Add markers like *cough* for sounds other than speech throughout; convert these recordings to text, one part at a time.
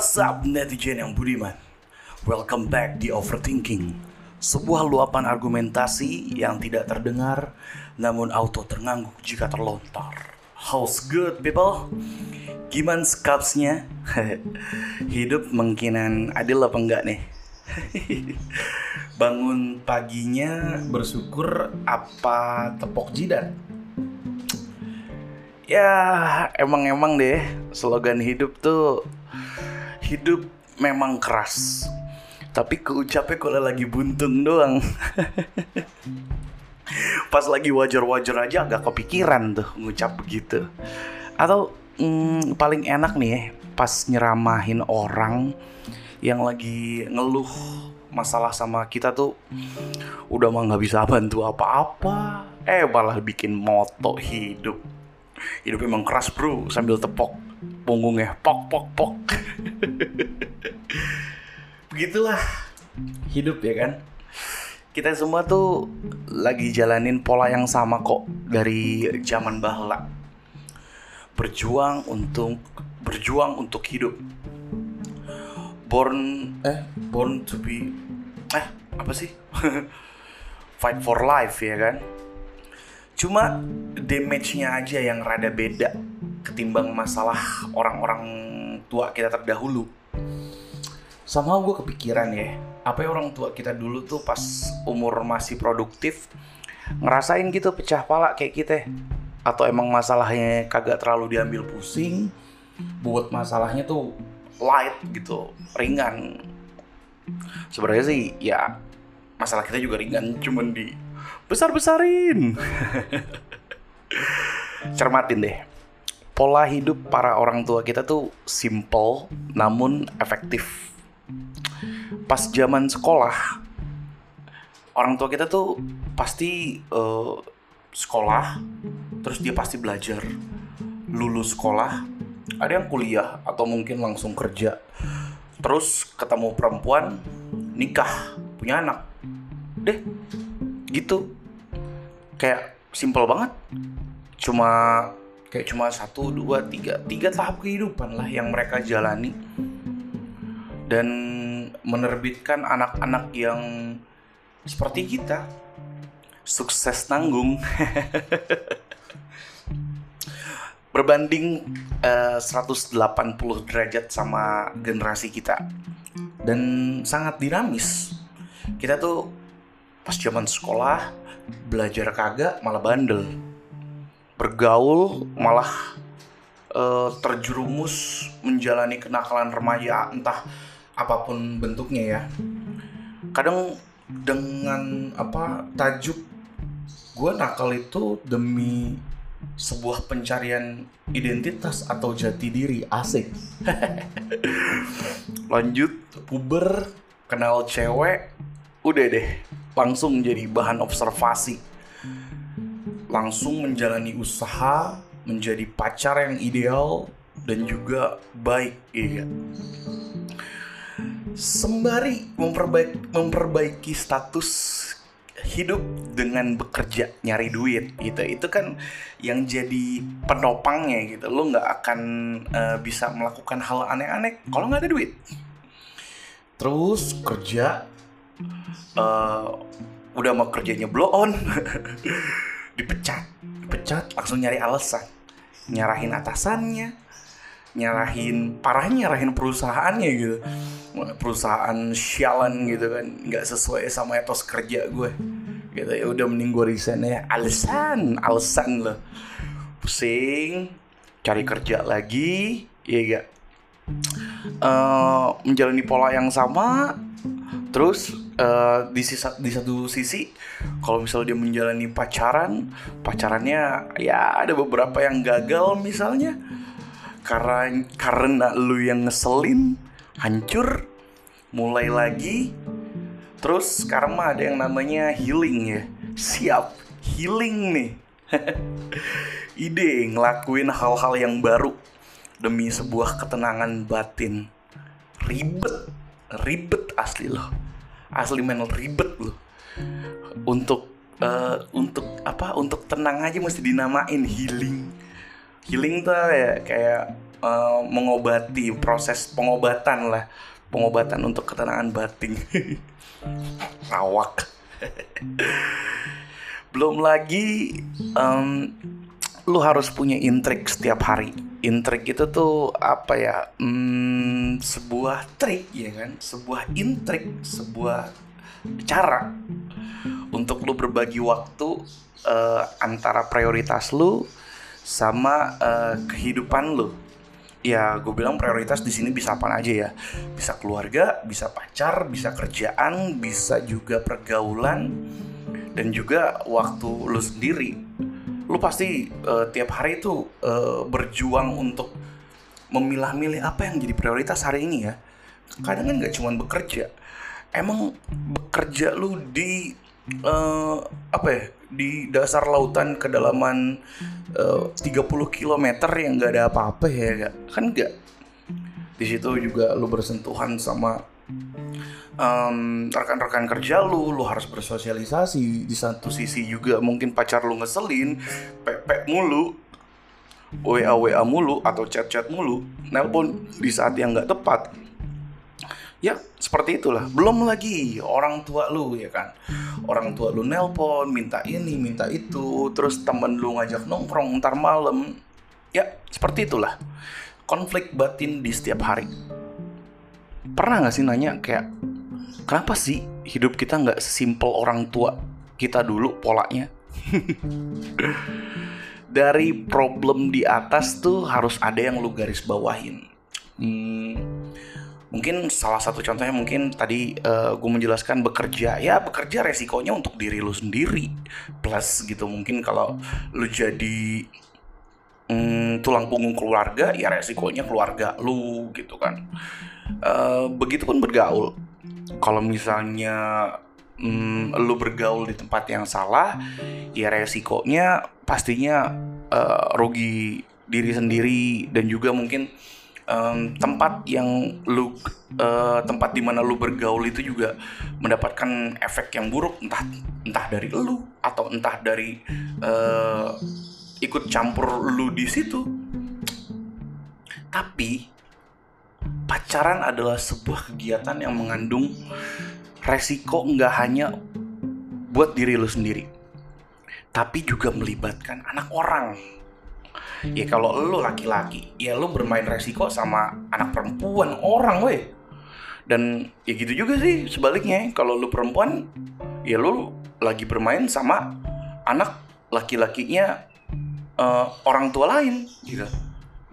What's up netizen yang budiman? Welcome back di Overthinking Sebuah luapan argumentasi yang tidak terdengar Namun auto terngangguk jika terlontar How's good people? Gimana skapsnya? *laughs* Hidup mungkinan adil apa enggak nih? *laughs* Bangun paginya bersyukur apa tepok jidat? Ya emang-emang deh slogan hidup tuh hidup memang keras. Tapi keucapnya kalau lagi buntung doang. *laughs* Pas lagi wajar-wajar aja agak kepikiran tuh ngucap begitu. Atau hmm, paling enak nih ya, pas nyeramahin orang yang lagi ngeluh masalah sama kita tuh udah mah nggak bisa bantu apa-apa. Eh malah bikin moto hidup. Hidup emang keras bro sambil tepok punggungnya pok pok pok. Begitulah hidup ya kan? Kita semua tuh lagi jalanin pola yang sama kok dari zaman bahla berjuang untuk berjuang untuk hidup. Born eh born to be eh apa sih? *laughs* Fight for life ya kan? Cuma damage-nya aja yang rada beda ketimbang masalah orang-orang tua kita terdahulu. Sama gue kepikiran ya apa ya orang tua kita dulu tuh pas umur masih produktif ngerasain gitu pecah pala kayak kita. Atau emang masalahnya kagak terlalu diambil pusing buat masalahnya tuh light gitu ringan. Sebenarnya sih ya masalah kita juga ringan cuman di besar besarin *laughs* cermatin deh pola hidup para orang tua kita tuh simple namun efektif. Pas zaman sekolah, orang tua kita tuh pasti uh, sekolah, terus dia pasti belajar, lulus sekolah, ada yang kuliah atau mungkin langsung kerja, terus ketemu perempuan, nikah, punya anak, deh, gitu, kayak simple banget, cuma kayak cuma satu dua tiga. Tiga tahap kehidupan lah yang mereka jalani. Dan menerbitkan anak-anak yang seperti kita. Sukses nanggung. *laughs* Berbanding uh, 180 derajat sama generasi kita. Dan sangat dinamis. Kita tuh pas zaman sekolah belajar kagak malah bandel bergaul malah uh, terjerumus menjalani kenakalan remaja entah apa pun bentuknya ya. Kadang dengan apa tajuk gue nakal itu demi sebuah pencarian identitas atau jati diri. Asik. *laughs* Lanjut puber kenal cewek udah deh langsung jadi bahan observasi langsung menjalani usaha menjadi pacar yang ideal dan juga baik iya sembari memperbaiki, memperbaiki status hidup dengan bekerja nyari duit gitu. Itu kan yang jadi penopangnya gitu. Lo nggak akan uh, bisa melakukan hal aneh-aneh kalau nggak ada duit. Terus kerja uh, udah mau kerjanya blow on *laughs* dipecat. Dipecat langsung nyari alasan. Nyarahin atasannya nyarahin parahnya nyarahin perusahaannya gitu. Perusahaan sialan gitu kan nggak sesuai sama etos kerja gue. Gitu ya udah mending gue resign ya alasan alasan loh pusing cari kerja lagi ya gak uh, menjalani pola yang sama terus uh, di sisa di satu sisi kalau misalnya dia menjalani pacaran pacarannya ya ada beberapa yang gagal misalnya. Karena karena lu yang ngeselin hancur mulai lagi. Terus mah ada yang namanya healing ya. Siap healing nih. *laughs* Ide ngelakuin hal-hal yang baru demi sebuah ketenangan batin. Ribet ribet asli loh asli men ribet loh. Untuk uh, untuk apa untuk tenang aja mesti dinamain healing. Healing tuh ya? Kayak uh, mengobati proses pengobatan lah. Pengobatan untuk ketenangan batin. *laughs* Rawak *laughs* belum lagi um, lu harus punya intrik setiap hari. Intrik itu tuh apa ya? Hmm, sebuah trik ya kan? Sebuah intrik sebuah cara untuk lu berbagi waktu uh, antara prioritas lu sama uh, kehidupan lu. Ya gue bilang prioritas di sini bisa apa aja ya. Bisa keluarga bisa pacar bisa kerjaan bisa juga pergaulan dan juga waktu lu sendiri lu pasti uh, tiap hari itu uh, berjuang untuk memilah-milih apa yang jadi prioritas hari ini ya. Kadang kan nggak cuma bekerja. Emang bekerja lu di uh, apa ya di dasar lautan kedalaman uh, 30 km yang nggak ada apa-apa ya kan nggak. Di situ juga lu bersentuhan sama um, rekan-rekan kerja lu, lu harus bersosialisasi. Di satu sisi juga mungkin pacar lu ngeselin, pepek mulu, WA WA mulu atau chat chat mulu, nelpon di saat yang nggak tepat. Ya seperti itulah. Belum lagi orang tua lu ya kan. Orang tua lu nelpon, minta ini, minta itu, terus temen lu ngajak nongkrong ntar malam. Ya seperti itulah. Konflik batin di setiap hari. Pernah gak sih nanya kayak kenapa sih hidup kita nggak sesimpel orang tua kita dulu polanya? *laughs* Dari problem di atas tuh harus ada yang lu garis bawahin. Hmm, mungkin salah satu contohnya mungkin tadi uh, gue menjelaskan bekerja ya bekerja resikonya untuk diri lu sendiri plus gitu mungkin kalau lu jadi mm, tulang punggung keluarga ya resikonya keluarga lu gitu kan uh, begitupun bergaul. Kalau misalnya mm, lu bergaul di tempat yang salah ya resikonya pastinya uh, rugi diri sendiri dan juga mungkin um, tempat yang lu uh, tempat di mana lu bergaul itu juga mendapatkan efek yang buruk entah entah dari lu atau entah dari uh, ikut campur lu di situ. Tapi pacaran adalah sebuah kegiatan yang mengandung resiko nggak hanya buat diri lu sendiri, tapi juga melibatkan anak orang. Ya kalau lu laki-laki, ya lu bermain resiko sama anak perempuan orang weh. Dan ya gitu juga sih sebaliknya, kalau lu perempuan, ya lu lagi bermain sama anak laki-lakinya uh, orang tua lain gitu.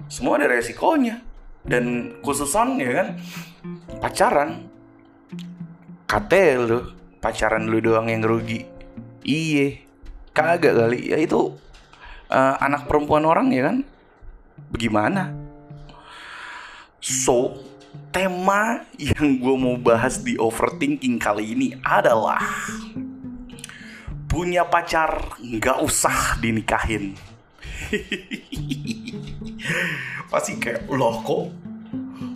Semua ada resikonya dan khususan ya kan? Pacaran. Katel lu pacaran lu doang yang rugi. Iye. Kagak kali. Ya itu uh, anak perempuan orang ya kan? Bagaimana so tema yang gue mau bahas di overthinking kali ini adalah punya pacar nggak usah dinikahin *laughs* pasti kayak loh kok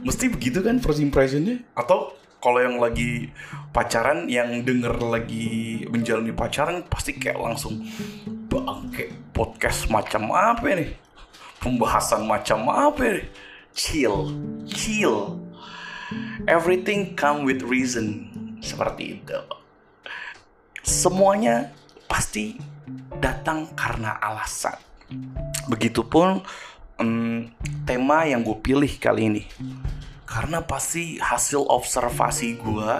mesti begitu kan first impressionnya? Atau kalau yang lagi pacaran yang denger lagi menjalani pacaran pasti kayak langsung bangke podcast macam apa nih? Pembahasan macam apa nih? Chill chill. Everything come with reason. Seperti itu. Semuanya pasti datang karena alasan. Begitupun um, tema yang gue pilih kali ini karena pasti hasil observasi gue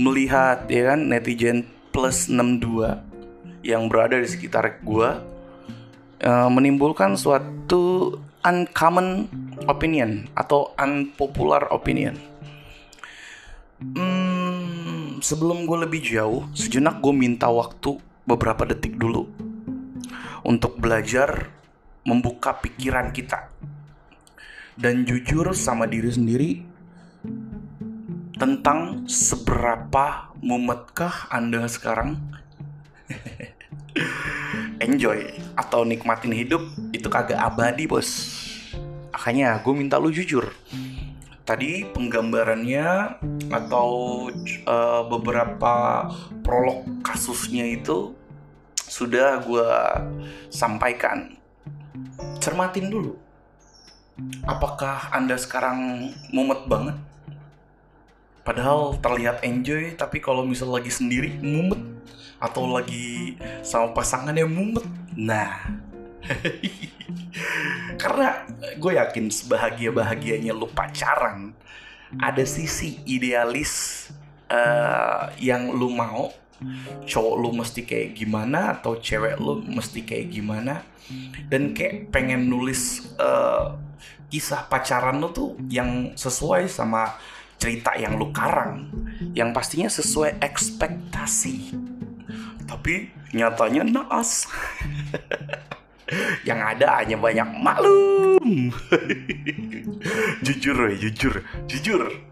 melihat ya kan netizen plus 62 yang berada di sekitar gue uh, menimbulkan suatu uncommon opinion atau unpopular opinion. Hmm, sebelum gue lebih jauh, sejenak gue minta waktu beberapa detik dulu untuk belajar membuka pikiran kita. Dan jujur sama diri sendiri tentang seberapa mumetkah Anda sekarang? *laughs* Enjoy atau nikmatin hidup itu kagak abadi bos. Makanya gue minta lu jujur. Tadi penggambarannya atau uh, beberapa prolog kasusnya itu sudah gue sampaikan cermatin dulu. Apakah anda sekarang mumet banget? Padahal terlihat enjoy tapi kalau misal lagi sendiri mumet. Atau lagi sama pasangannya mumet. Nah. *laughs* Karena gue yakin sebahagia bahagianya lu pacaran ada sisi idealis uh, yang lu mau cowok lu mesti kayak gimana atau cewek lu mesti kayak gimana? Dan kayak pengen nulis uh, kisah pacaran lu tuh yang sesuai sama cerita yang lu karang. Yang pastinya sesuai ekspektasi. Tapi nyatanya naas. *laughs* Yang ada hanya banyak maklum. *laughs* Jujur jujur. Jujur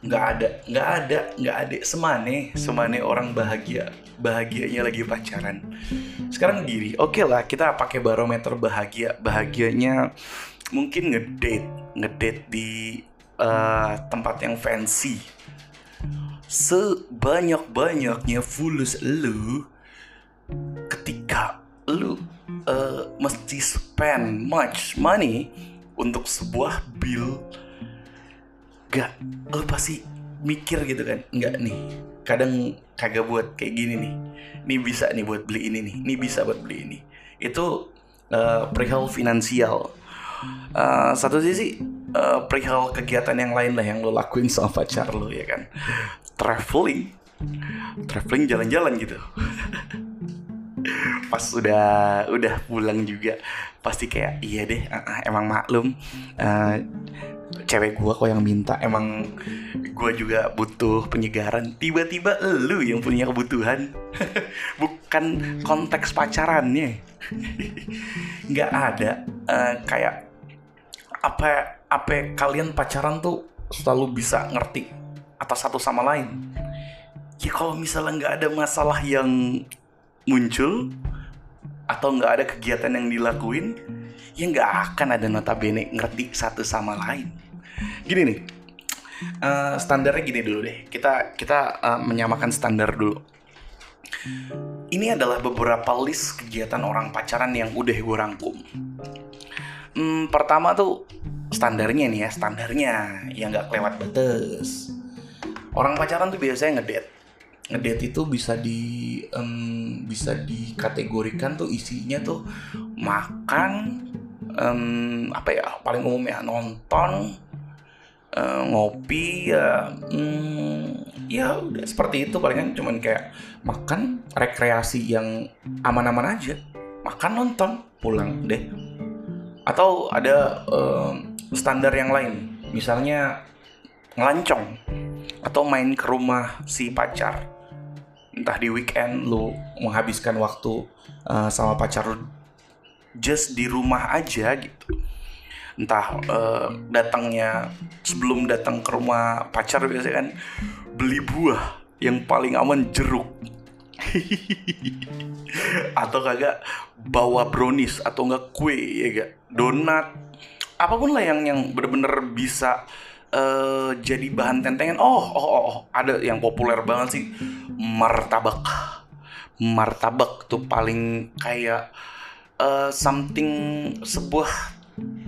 nggak ada nggak ada nggak ada. Semane semane orang bahagia bahagianya lagi pacaran. Sekarang diri oke okay lah kita pakai barometer bahagia. Bahagianya mungkin ngedate ngedate di uh, tempat yang fancy. Sebanyak banyaknya fulus lu ketika lu uh, mesti spend much money untuk sebuah bill gak lo pasti mikir gitu kan nggak nih kadang kagak buat kayak gini nih. Ini bisa nih buat beli ini nih ini bisa buat beli ini. Itu uh, perihal finansial. Uh, satu sisi uh, perihal kegiatan yang lain lah yang lo lakuin sama pacar lo ya kan. Traveling traveling jalan-jalan gitu. *laughs* Pas udah udah pulang juga pasti kayak iya deh uh, emang maklum uh, cewek gue kok yang minta? Emang gue juga butuh penyegaran. Tiba-tiba lu yang punya kebutuhan. *laughs* Bukan konteks pacarannya. *laughs* Nggak ada. Uh, kayak apa apa kalian pacaran tuh selalu bisa ngerti atas satu sama lain. Ya kalau misalnya nggak ada masalah yang muncul atau nggak ada kegiatan yang dilakuin ya nggak akan ada notabene ngerti satu sama lain. Gini nih uh, standarnya gini dulu deh. Kita kita uh, menyamakan standar dulu. Ini adalah beberapa list kegiatan orang pacaran yang udah gue rangkum. Hmm, pertama tuh standarnya nih ya standarnya. Yang nggak kelewat batas. Orang pacaran tuh biasanya ngedate. Ngedate itu bisa di um, bisa dikategorikan tuh isinya tuh makan um, apa ya paling umum ya nonton uh, ngopi ya um, ya udah seperti itu palingan. Cuman kayak makan rekreasi yang aman-aman aja. Makan nonton pulang deh. Atau ada um, standar yang lain. Misalnya ngelancong atau main ke rumah si pacar. Entah di weekend lu menghabiskan waktu uh, sama pacar lu just di rumah aja gitu. Entah uh, datangnya sebelum datang ke rumah pacar biasanya kan beli buah yang paling aman jeruk. *laughs* Atau kagak bawa brownies atau enggak kue ya gak donat. Apa pun lah yang yang bener-bener bisa uh, jadi bahan tentengan. Oh, oh oh oh ada yang populer banget sih martabak. Martabak tuh paling kayak uh, something sebuah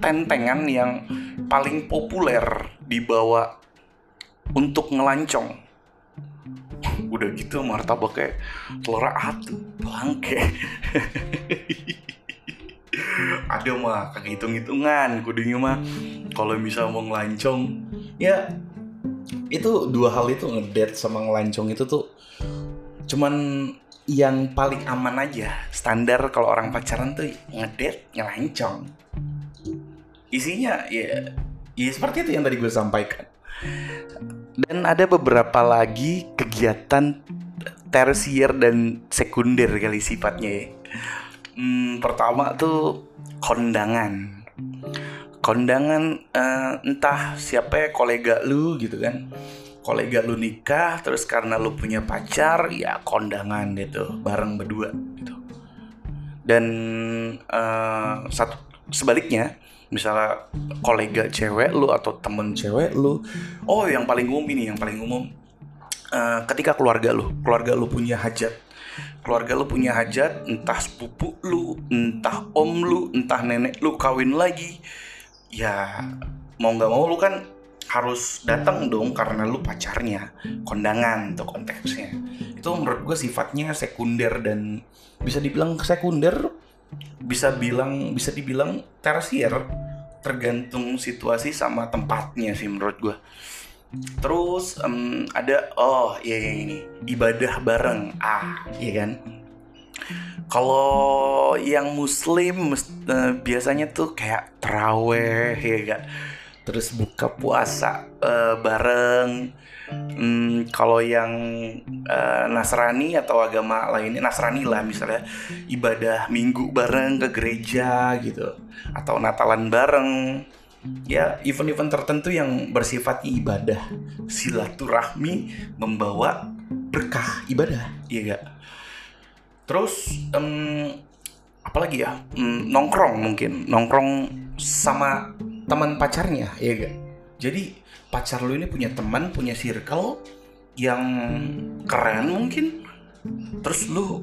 tentengan yang paling populer dibawa untuk ngelancong. Udah gitu martabak kayak telur atu bangke. *laughs* Ada mah kagak hitung hitungan kudunya mah. Kalau misal mau ngelancong ya itu dua hal itu ngedate sama ngelancong itu tuh cuman yang paling aman aja standar kalau orang pacaran tuh ngedate ngelancong isinya ya ya seperti itu yang tadi gue sampaikan dan ada beberapa lagi kegiatan tersier dan sekunder kali sifatnya ya Hmm, pertama tuh kondangan. Kondangan uh, entah siapa ya kolega lu gitu kan. Kolega lu nikah terus karena lu punya pacar ya kondangan gitu bareng berdua gitu. Dan uh, satu sebaliknya misalnya kolega cewek lu atau temen cewek lu oh yang paling umum ini yang paling umum uh, ketika keluarga lu keluarga lu punya hajat keluarga lu punya hajat entah sepupu lu entah om lu entah nenek lu kawin lagi ya mau nggak mau lu kan harus datang dong karena lu pacarnya kondangan tuh konteksnya. Itu menurut gue sifatnya sekunder dan bisa dibilang sekunder bisa bilang bisa dibilang tersier tergantung situasi sama tempatnya sih menurut gue terus um, ada oh iya, iya ini ibadah bareng. Ah iya kan? Kalau yang muslim uh, biasanya tuh kayak teraweh ya gak terus buka puasa uh, bareng. Hmm, kalau yang uh, Nasrani atau agama lainnya Nasrani lah misalnya ibadah minggu bareng ke gereja gitu. Atau Natalan bareng. Ya event-event tertentu yang bersifat ibadah. Silaturahmi membawa berkah ibadah. Iya gak terus um, apalagi ya? Um, nongkrong mungkin. Nongkrong sama teman pacarnya iya gak jadi pacar lu ini punya teman punya circle yang keren mungkin. Terus lu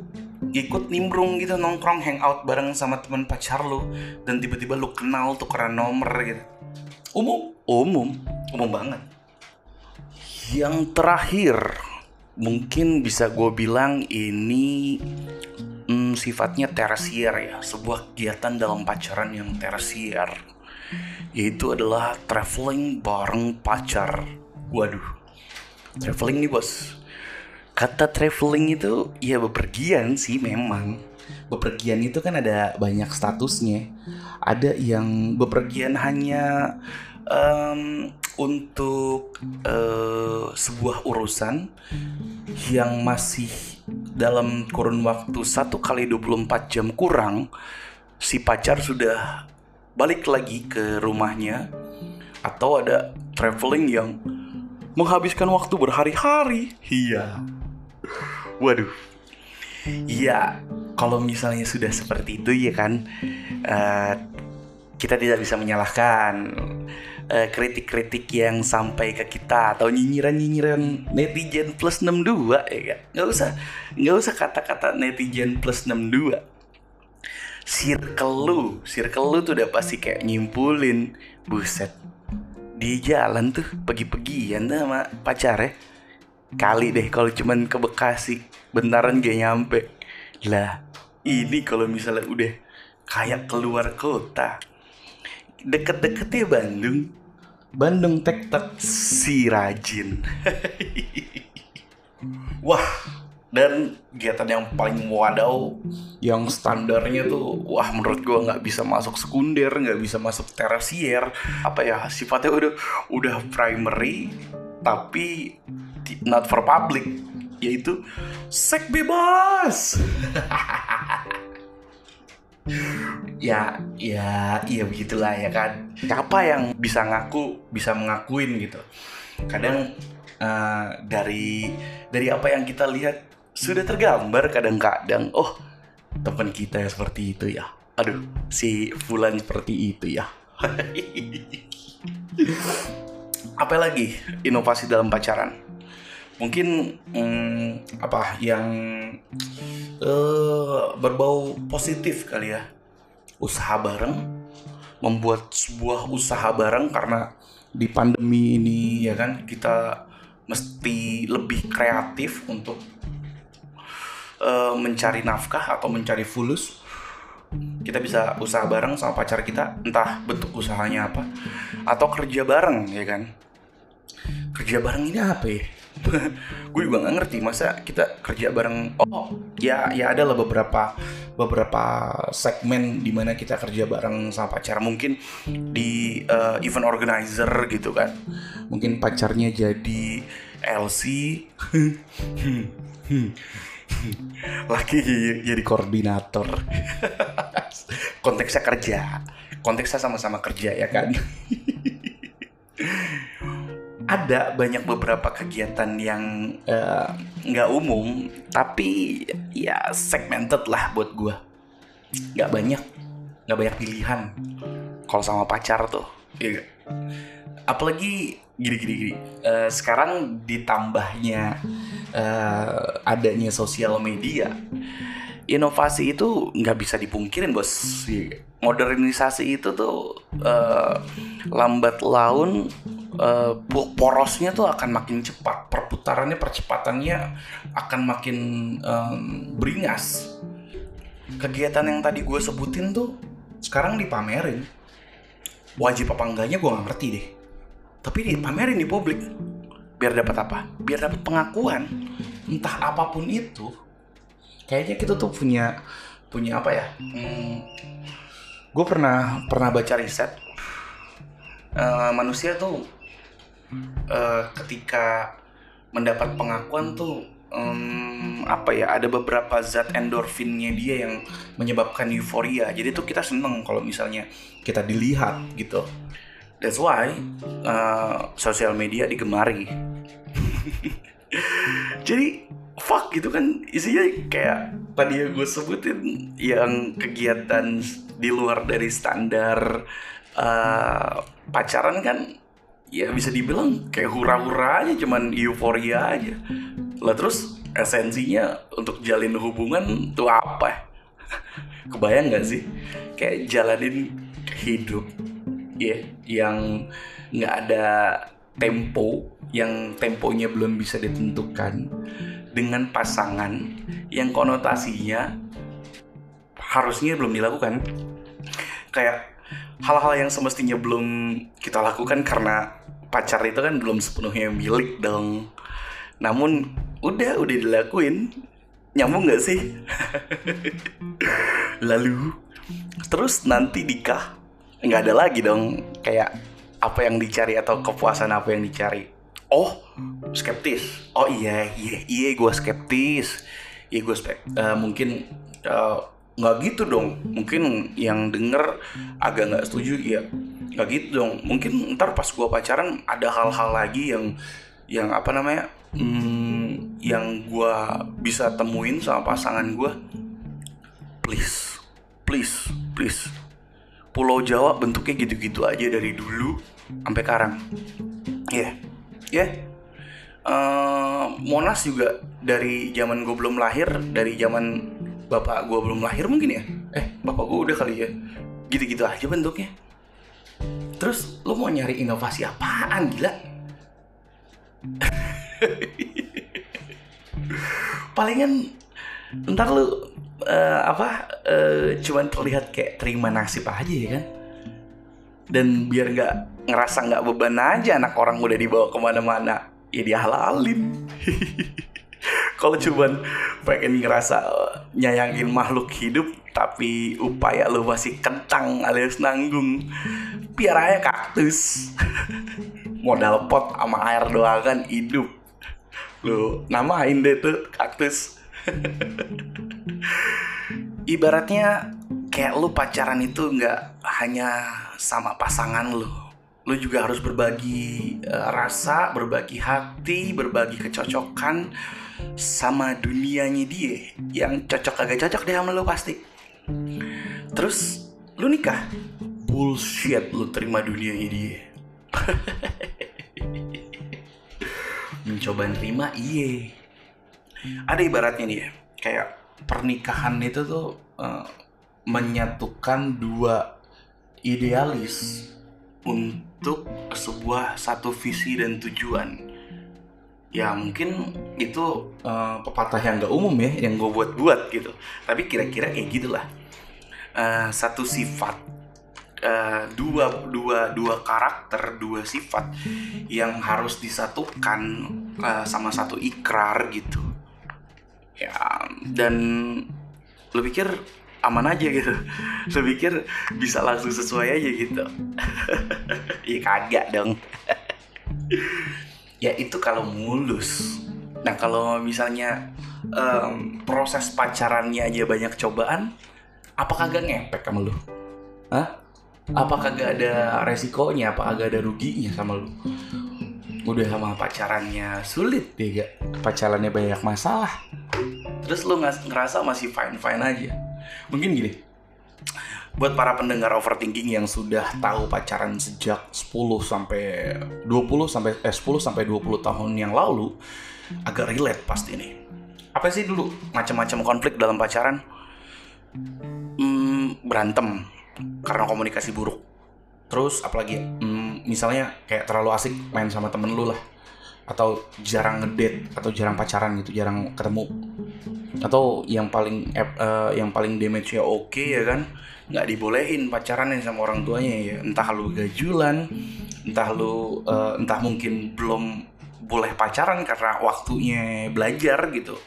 ikut nimbrung gitu nongkrong hangout bareng sama teman pacar lu. Dan tiba-tiba lu kenal tuh karena nomor gitu. Umum. Umum. Umum banget. Yang terakhir mungkin bisa gue bilang ini hmm, sifatnya tersier ya. Sebuah kegiatan dalam pacaran yang tersier yaitu adalah traveling bareng pacar. Waduh, traveling nih bos. Kata traveling itu ya bepergian sih memang. Bepergian itu kan ada banyak statusnya. Ada yang bepergian hanya um, untuk uh, sebuah urusan yang masih dalam kurun waktu satu kali 24 jam kurang si pacar sudah balik lagi ke rumahnya atau ada traveling yang menghabiskan waktu berhari-hari. Iya. Waduh. Iya, kalau misalnya sudah seperti itu ya kan uh, kita tidak bisa menyalahkan kritik eh, kritik-kritik yang sampai ke kita atau nyinyiran-nyinyiran netizen plus 62 ya kan. Nggak usah nggak usah kata-kata netizen plus 62 circle lu circle lu tuh udah pasti kayak nyimpulin buset di jalan tuh pergi-pergian tuh sama pacar ya kali deh kalau cuman ke Bekasi bentaran gak nyampe. Lah ini kalau misalnya udah kayak keluar kota deket-deketnya Bandung. Bandung tek tek si rajin. *laughs* Wah dan kegiatan yang paling wadaw yang standarnya tuh wah menurut gue nggak bisa masuk sekunder nggak bisa masuk tersier. Apa ya sifatnya udah udah primary tapi not for public. Yaitu seks bebas. *laughs* Ya ya iya begitulah ya kan. Siapa yang bisa ngaku bisa mengakuin gitu. Kadang uh, dari dari apa yang kita lihat sudah tergambar kadang-kadang. Oh teman kita yang seperti itu ya. Aduh si Fulan seperti itu ya. *laughs* Apa lagi inovasi dalam pacaran? Mungkin hmm, apa yang uh, berbau positif kali ya. Usaha bareng membuat sebuah usaha bareng karena di pandemi ini ya kan kita mesti lebih kreatif untuk uh, mencari nafkah atau mencari fulus kita bisa usaha bareng sama pacar kita entah bentuk usahanya apa atau kerja bareng ya kan? Kerja bareng ini apa ya? *laughs* Gue juga nggak ngerti masa kita kerja bareng? Oh ya ya ada lah beberapa beberapa segmen di mana kita kerja bareng sama pacar. Mungkin di uh, event organizer gitu kan. Mungkin pacarnya jadi LC *laughs* *laughs* laki jadi koordinator. *laughs* Konteksnya kerja. Konteksnya sama-sama kerja ya kan? *laughs* Ada banyak beberapa kegiatan yang eh, nggak uh, umum tapi ya segmented lah buat gue nggak banyak nggak banyak pilihan. Kalau sama pacar tuh ya apalagi gini gini uh, sekarang ditambahnya uh, adanya sosial media inovasi itu nggak bisa dipungkirin bos. Modernisasi itu tuh uh, lambat laun uh, porosnya tuh akan makin cepat perputarannya percepatannya akan makin um, beringas. Kegiatan yang tadi gue sebutin tuh sekarang dipamerin. Wajib apa enggaknya gue gak ngerti deh. Tapi dipamerin di publik biar dapat apa? Biar dapat pengakuan. Entah apa pun itu kayaknya kita tuh punya punya apa ya? Hmm, gue pernah pernah baca riset uh, manusia tuh uh, ketika mendapat pengakuan tuh um, apa ya ada beberapa zat endorfinnya dia yang menyebabkan euforia. Jadi tuh kita seneng kalau misalnya kita dilihat gitu that's why uh, sosial media digemari. *laughs* Jadi fuck gitu kan. Isinya kayak tadi yang gue sebutin yang kegiatan di luar dari standar uh, pacaran kan ya bisa dibilang kayak hura-hura aja cuman euforia aja. Lah terus esensinya untuk jalin hubungan tuh apa? *laughs* Kebayang nggak sih? Kayak jalanin hidup ya yeah, yang nggak ada tempo yang temponya belum bisa ditentukan dengan pasangan yang konotasinya harusnya belum dilakukan. Kayak hal-hal yang semestinya belum kita lakukan karena pacar itu kan belum sepenuhnya milik dong. Namun udah udah dilakuin. Nyambung gak sih? *laughs* Lalu terus nanti nikah nggak ada lagi dong kayak apa yang dicari atau kepuasan apa yang dicari. Oh. Skeptis. Oh iya iya iya gue skeptis. Iya gue spek uh, mungkin uh, nggak gitu dong. Mungkin yang denger agak nggak setuju ya nggak gitu dong. Mungkin ntar pas gue pacaran ada hal-hal lagi yang yang apa namanya hmm, yang gue bisa temuin sama pasangan gue please please please Pulau Jawa bentuknya gitu-gitu aja dari dulu sampai sekarang. Ya yeah ya yeah. uh, Monas juga dari zaman gue belum lahir dari zaman bapak gue belum lahir mungkin ya? Eh bapak gue udah kali ya? Gitu-gitu aja bentuknya. Terus lo mau nyari inovasi apaan gila? *laughs* Palingan ntar lu uh, apa uh, cuman terlihat kayak terima nasib aja ya kan? Dan biar nggak ngerasa nggak beban aja anak orang udah dibawa ke mana-mana ya dihalalin. *laughs* Kalau cuman pengen ngerasa nyayangin makhluk hidup tapi upaya lu masih kentang alias nanggung biar aja kaktus. *laughs* Modal pot sama air doang kan hidup. Lu namain deh tuh kaktus *laughs* ibaratnya kayak lu pacaran itu nggak hanya sama pasangan lu. Lu juga harus berbagi uh, rasa berbagi hati berbagi kecocokan sama dunianya dia. Yang cocok agak cocok deh sama lu pasti. Terus lu nikah? Bullshit lu terima dunianya dia. *laughs* Mencoba nerima iye ada ibaratnya nih ya kayak pernikahan itu tuh uh, menyatukan dua idealis untuk sebuah satu visi dan tujuan. Ya mungkin itu uh, pepatah yang gak umum ya yang gue buat-buat gitu. Tapi kira-kira kayak gitulah. Uh, satu sifat uh, dua dua dua karakter dua sifat yang harus disatukan uh, sama satu ikrar gitu ya dan lo pikir aman aja gitu. *laughs* Lo pikir bisa langsung sesuai aja gitu. *laughs* Iya kagak dong. *laughs* Ya itu kalau mulus. Nah kalau misalnya um, proses pacarannya aja banyak cobaan apa kagak ngepek sama lu? Hah? apa kagak ada resikonya? Apa kagak ada ruginya sama lu udah sama pacarannya sulit gak pacarannya banyak masalah terus lu ngerasa masih fine fine aja mungkin gini buat para pendengar overthinking yang sudah tahu pacaran sejak 10 sampai 20 sampai eh 10 sampai 20 tahun yang lalu agak relate pasti nih. Apa sih dulu macam-macam konflik dalam pacaran? Hmm, berantem karena komunikasi buruk. terus apalagi hmm, misalnya kayak terlalu asik main sama temen lu lah. Atau jarang ngedate atau jarang pacaran gitu jarang ketemu. Atau yang paling uh, yang paling damage nya oke okay, ya kan nggak dibolehin pacaran sama orang tuanya ya. Entah lu gajulan entah lu uh, entah mungkin belum boleh pacaran karena waktunya belajar gitu.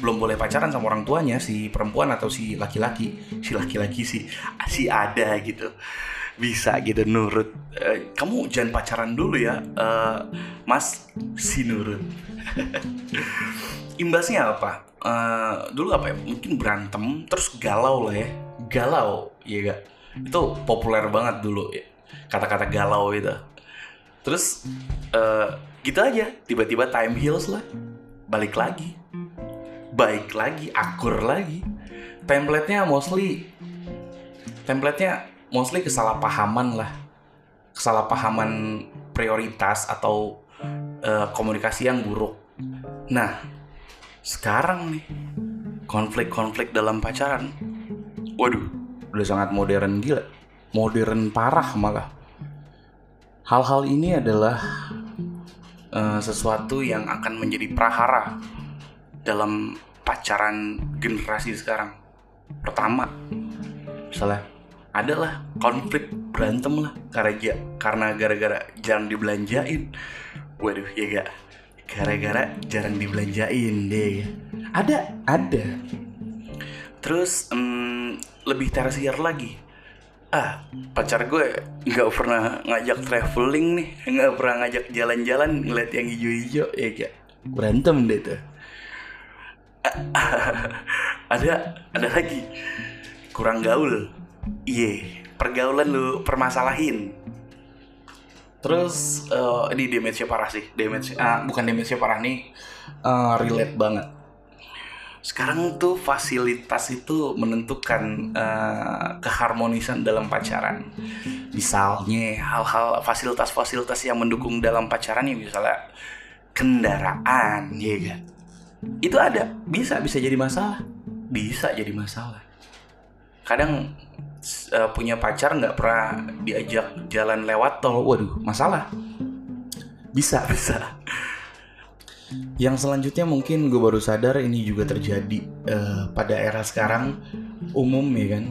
Belum boleh pacaran sama orang tuanya si perempuan atau si laki-laki. Si laki-laki si si ada gitu bisa gitu nurut. Uh, kamu jangan pacaran dulu ya. Uh, mas si nurut. *laughs* Imbasnya apa? Uh, dulu apa ya? Mungkin berantem terus galau lah ya. Galau ya gak itu populer banget dulu ya. Kata-kata galau itu terus uh, gitu aja. Tiba-tiba time heals lah. Balik lagi. Baik lagi akur lagi. Template-nya mostly template-nya mostly kesalahpahaman lah. Kesalahpahaman prioritas atau uh, komunikasi yang buruk. Nah sekarang nih konflik-konflik dalam pacaran waduh udah sangat modern gila. Modern parah malah. Hal-hal ini adalah uh, sesuatu yang akan menjadi prahara dalam pacaran generasi sekarang. Pertama misalnya adalah konflik berantem lah karena karena gara-gara jarang dibelanjain. Waduh ya gak gara-gara jarang dibelanjain deh. Ada ada. Terus um, lebih tersier lagi. Ah pacar gue nggak pernah ngajak traveling nih nggak pernah ngajak jalan-jalan ngeliat yang hijau-hijau ya gak berantem deh tuh. *laughs* Ada ada lagi. Kurang gaul iya yeah, pergaulan lu permasalahin. Terus uh, ini damage parah sih damage uh, bukan damage parah nih uh, relate banget. Sekarang tuh fasilitas itu menentukan uh, keharmonisan dalam pacaran. Misalnya hal-hal fasilitas-fasilitas yang mendukung dalam pacaran ya misalnya kendaraan ya kan itu ada bisa bisa jadi masalah. Bisa jadi masalah. Kadang uh, punya pacar nggak pernah diajak jalan lewat tol. Waduh masalah. Bisa *laughs* bisa. Yang selanjutnya mungkin gue baru sadar ini juga terjadi uh, pada era sekarang umum ya kan?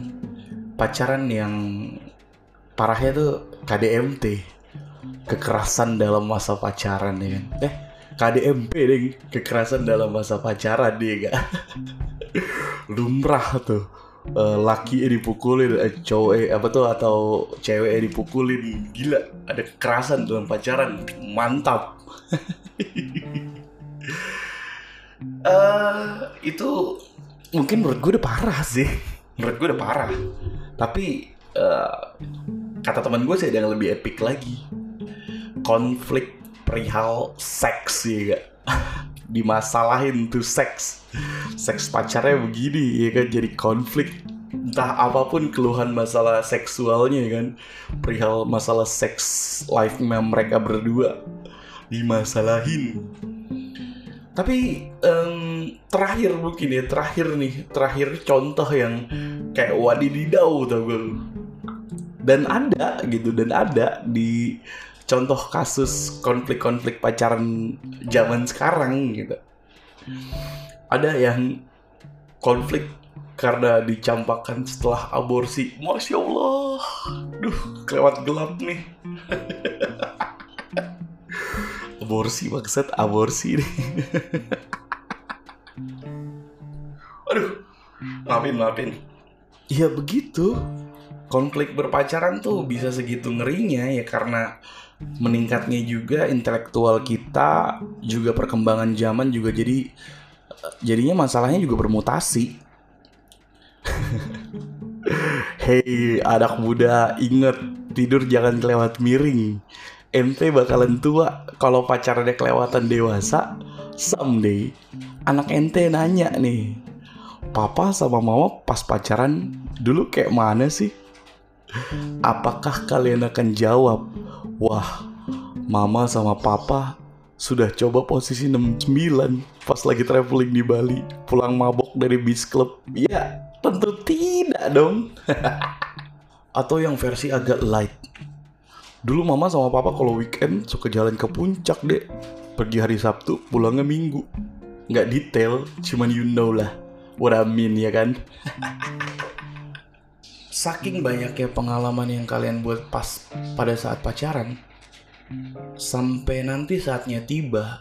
Pacaran yang parahnya tuh KDMT kekerasan dalam masa pacaran ya kan? Eh KDMP deh kekerasan dalam masa pacaran dia gak *laughs* lumrah tuh uh, laki dipukulin eh, cowok eh, apa tuh atau cewek dipukulin gila ada kekerasan dalam pacaran mantap. Uh, *laughs* itu mungkin menurut gue udah parah sih. Menurut gue udah parah. Tapi uh, kata teman gue sih ada yang lebih epic lagi. Konflik perihal seks ya gak *laughs* dimasalahin tuh seks seks pacarnya begini ya kan? Jadi konflik. Entah apa pun keluhan masalah seksualnya ya kan? Perihal masalah seks life mereka berdua dimasalahin tapi um, terakhir mungkin ya terakhir nih terakhir contoh yang kayak wadididau tau gue dan ada gitu dan ada di contoh kasus konflik-konflik pacaran zaman sekarang gitu. Ada yang konflik karena dicampakkan setelah aborsi. Masya Allah, duh kelewat gelap nih. *laughs* aborsi maksud aborsi nih. *laughs* Aduh, maafin maafin. Ya begitu. Konflik berpacaran tuh bisa segitu ngerinya ya karena meningkatnya juga intelektual kita juga perkembangan zaman juga jadi jadinya masalahnya juga bermutasi. *laughs* Hei anak muda inget tidur jangan kelewat miring. Ente bakalan tua kalau pacarnya kelewatan dewasa someday anak ente nanya nih papa sama mama pas pacaran dulu kayak mana sih? Apakah kalian akan jawab Wah, mama sama papa sudah coba posisi 69 pas lagi traveling di Bali, pulang mabok dari bis club. Ya, tentu tidak dong. *laughs* Atau yang versi agak light. Dulu mama sama papa kalau weekend suka jalan ke puncak deh. Pergi hari Sabtu, pulangnya Minggu. Nggak detail, cuman you know lah. What I mean ya kan? *laughs* Saking banyaknya pengalaman yang kalian buat pas pada saat pacaran, sampai nanti saatnya tiba.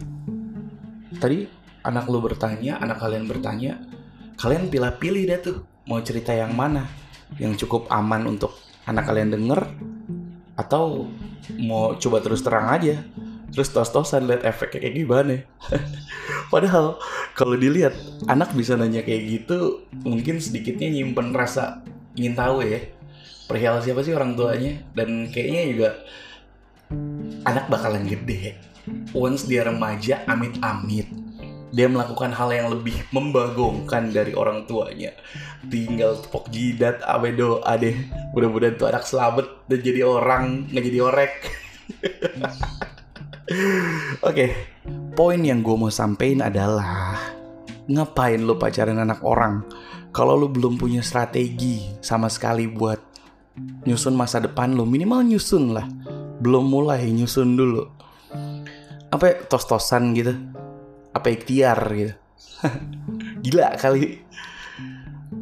Tadi anak lu bertanya, anak kalian bertanya, kalian pilih-pilih deh tuh mau cerita yang mana yang cukup aman untuk anak kalian denger atau mau coba terus terang aja terus tos-tosan lihat efeknya kayak gimana *laughs* padahal kalau dilihat anak bisa nanya kayak gitu mungkin sedikitnya nyimpen rasa ingin tahu ya perihal siapa sih orang tuanya? Dan kayaknya juga anak bakalan gede. Once dia remaja amit-amit. Dia melakukan hal yang lebih membagongkan dari orang tuanya. Tinggal tepok jidat abe doa deh mudah-mudahan tuh anak selamat dan jadi orang nggak jadi orek. *laughs* Oke okay. poin yang gue mau sampein adalah ngapain lo pacaran anak orang kalau lo belum punya strategi sama sekali buat nyusun masa depan lo minimal nyusun lah. Belum mulai nyusun dulu. Apa ya, tos-tosan gitu. Apa ikhtiar gitu. *laughs* Gila kali.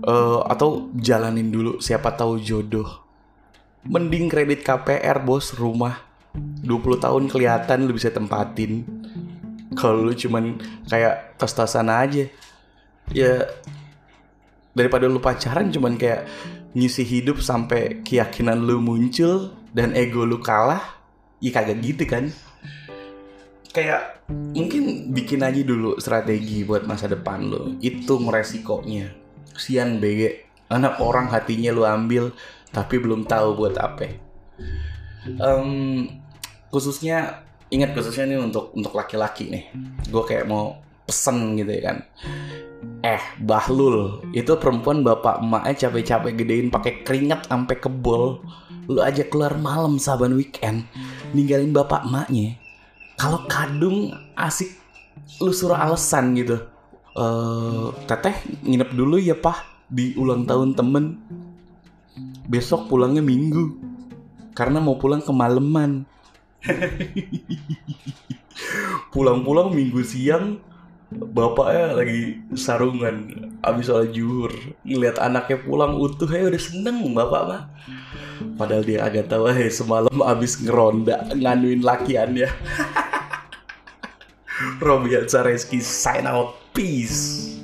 Uh, atau jalanin dulu siapa tahu jodoh. Mending kredit KPR bos. Rumah 20 tahun kelihatan lu bisa tempatin. Kalau lu cuman kayak tos-tosan aja. Ya daripada lu pacaran cuman kayak ngisi hidup sampai keyakinan lu muncul dan ego lu kalah ya kagak gitu kan. Kayak mungkin bikin aja dulu strategi buat masa depan lo itu resikonya sian BG anak orang hatinya lo ambil tapi belum tahu buat apa. Um, khususnya ingat khususnya nih untuk untuk laki-laki nih. Gue kayak mau pesen gitu ya kan eh Bahlul. Itu perempuan bapak emaknya capek-capek gedein pakai keringat sampai kebol. Lu aja keluar malam saban weekend ninggalin bapak emaknya. Kalau kadung asik lu suruh alasan gitu. Uh, teteh nginep dulu ya pak di ulang tahun temen. Besok pulangnya minggu karena mau pulang kemalaman *laughs* pulang-pulang minggu siang bapaknya lagi sarungan abis sholat juhur ngeliat anaknya pulang utuh ya udah seneng bapak mah padahal dia agak tahu hei semalam abis ngeronda nganuin lakiannya *laughs* Robian Zareski sign out. Peace.